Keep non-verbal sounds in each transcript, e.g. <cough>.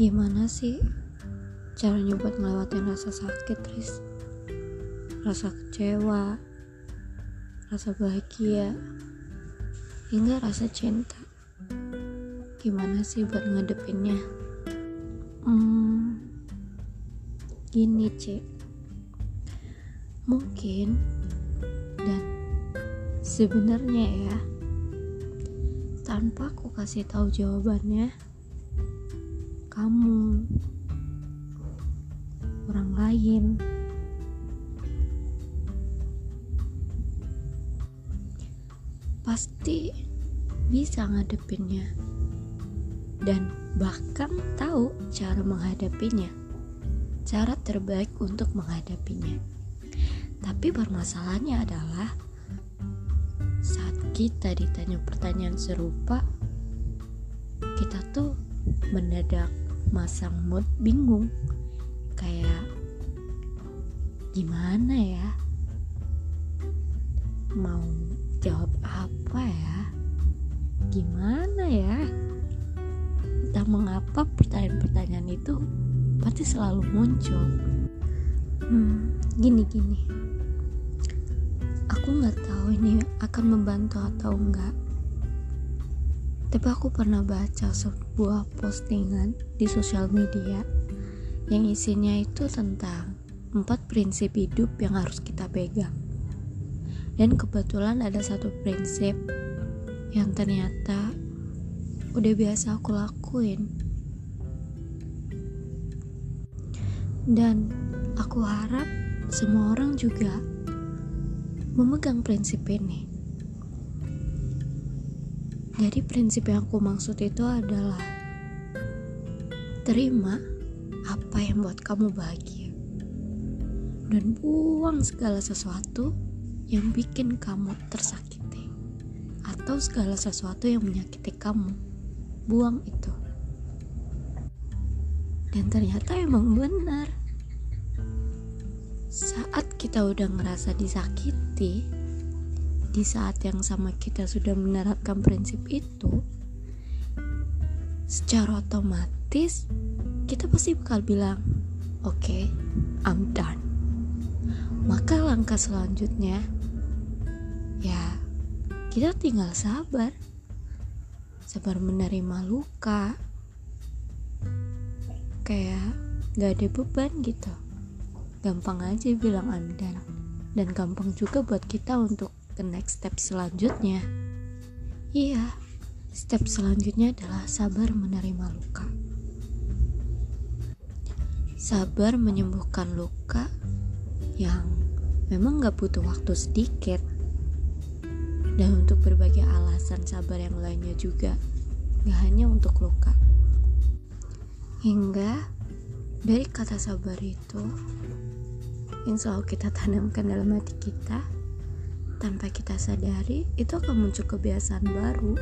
Gimana sih caranya buat ngelewatin rasa sakit, Riz? Rasa kecewa, rasa bahagia, hingga rasa cinta. Gimana sih buat ngadepinnya? Hmm, gini, Cek. Mungkin dan sebenarnya ya, tanpa aku kasih tahu jawabannya, kamu, orang lain, pasti bisa ngadepinnya dan bahkan tahu cara menghadapinya cara terbaik untuk menghadapinya. Tapi permasalahannya adalah saat kita ditanya pertanyaan serupa kita tuh mendadak masang mood bingung. Kayak gimana ya? Mau jawab apa ya? Gimana ya? Entah mengapa pertanyaan-pertanyaan itu pasti selalu muncul. Hmm, gini gini. Aku nggak tahu ini akan membantu atau enggak tapi aku pernah baca sebuah postingan di sosial media yang isinya itu tentang empat prinsip hidup yang harus kita pegang. Dan kebetulan ada satu prinsip yang ternyata udah biasa aku lakuin. Dan aku harap semua orang juga memegang prinsip ini. Jadi prinsip yang aku maksud itu adalah terima apa yang buat kamu bahagia dan buang segala sesuatu yang bikin kamu tersakiti atau segala sesuatu yang menyakiti kamu. Buang itu. Dan ternyata emang benar. Saat kita udah ngerasa disakiti, di saat yang sama kita sudah menerapkan prinsip itu, secara otomatis kita pasti bakal bilang, "Oke, okay, I'm done." Maka langkah selanjutnya ya kita tinggal sabar. Sabar menerima luka. Kayak gak ada beban gitu. Gampang aja bilang I'm done. Dan gampang juga buat kita untuk ke next step selanjutnya. Iya, step selanjutnya adalah sabar menerima luka. Sabar menyembuhkan luka yang memang gak butuh waktu sedikit. Dan untuk berbagai alasan sabar yang lainnya juga, gak hanya untuk luka. Hingga dari kata sabar itu, yang selalu kita tanamkan dalam hati kita, tanpa kita sadari itu akan muncul kebiasaan baru.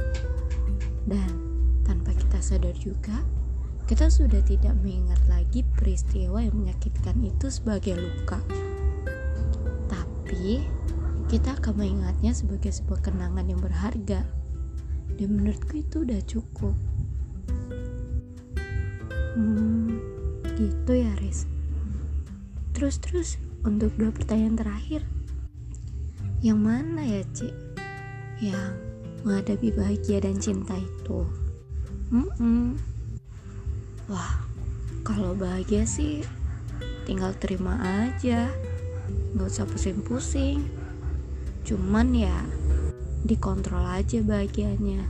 Dan tanpa kita sadar juga kita sudah tidak mengingat lagi peristiwa yang menyakitkan itu sebagai luka. Tapi kita akan mengingatnya sebagai sebuah kenangan yang berharga. Dan menurutku itu udah cukup. Hmm, gitu ya Riz. Terus terus untuk dua pertanyaan terakhir yang mana ya, Cik? Yang menghadapi bahagia dan cinta itu. Mm -mm. Wah, kalau bahagia sih tinggal terima aja. Gak usah pusing-pusing. Cuman ya dikontrol aja bahagianya.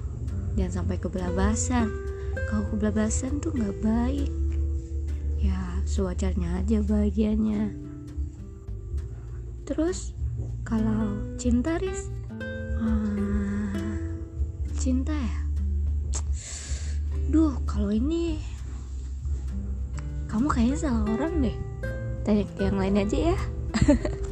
Jangan sampai kebelabasan. Kalau kebelabasan tuh gak baik. Ya, sewajarnya aja bahagianya. Terus kalau cinta Riz? Hmm, cinta ya? Duh kalau ini kamu kayaknya salah orang deh. Tanya ke yang lain aja ya <laughs>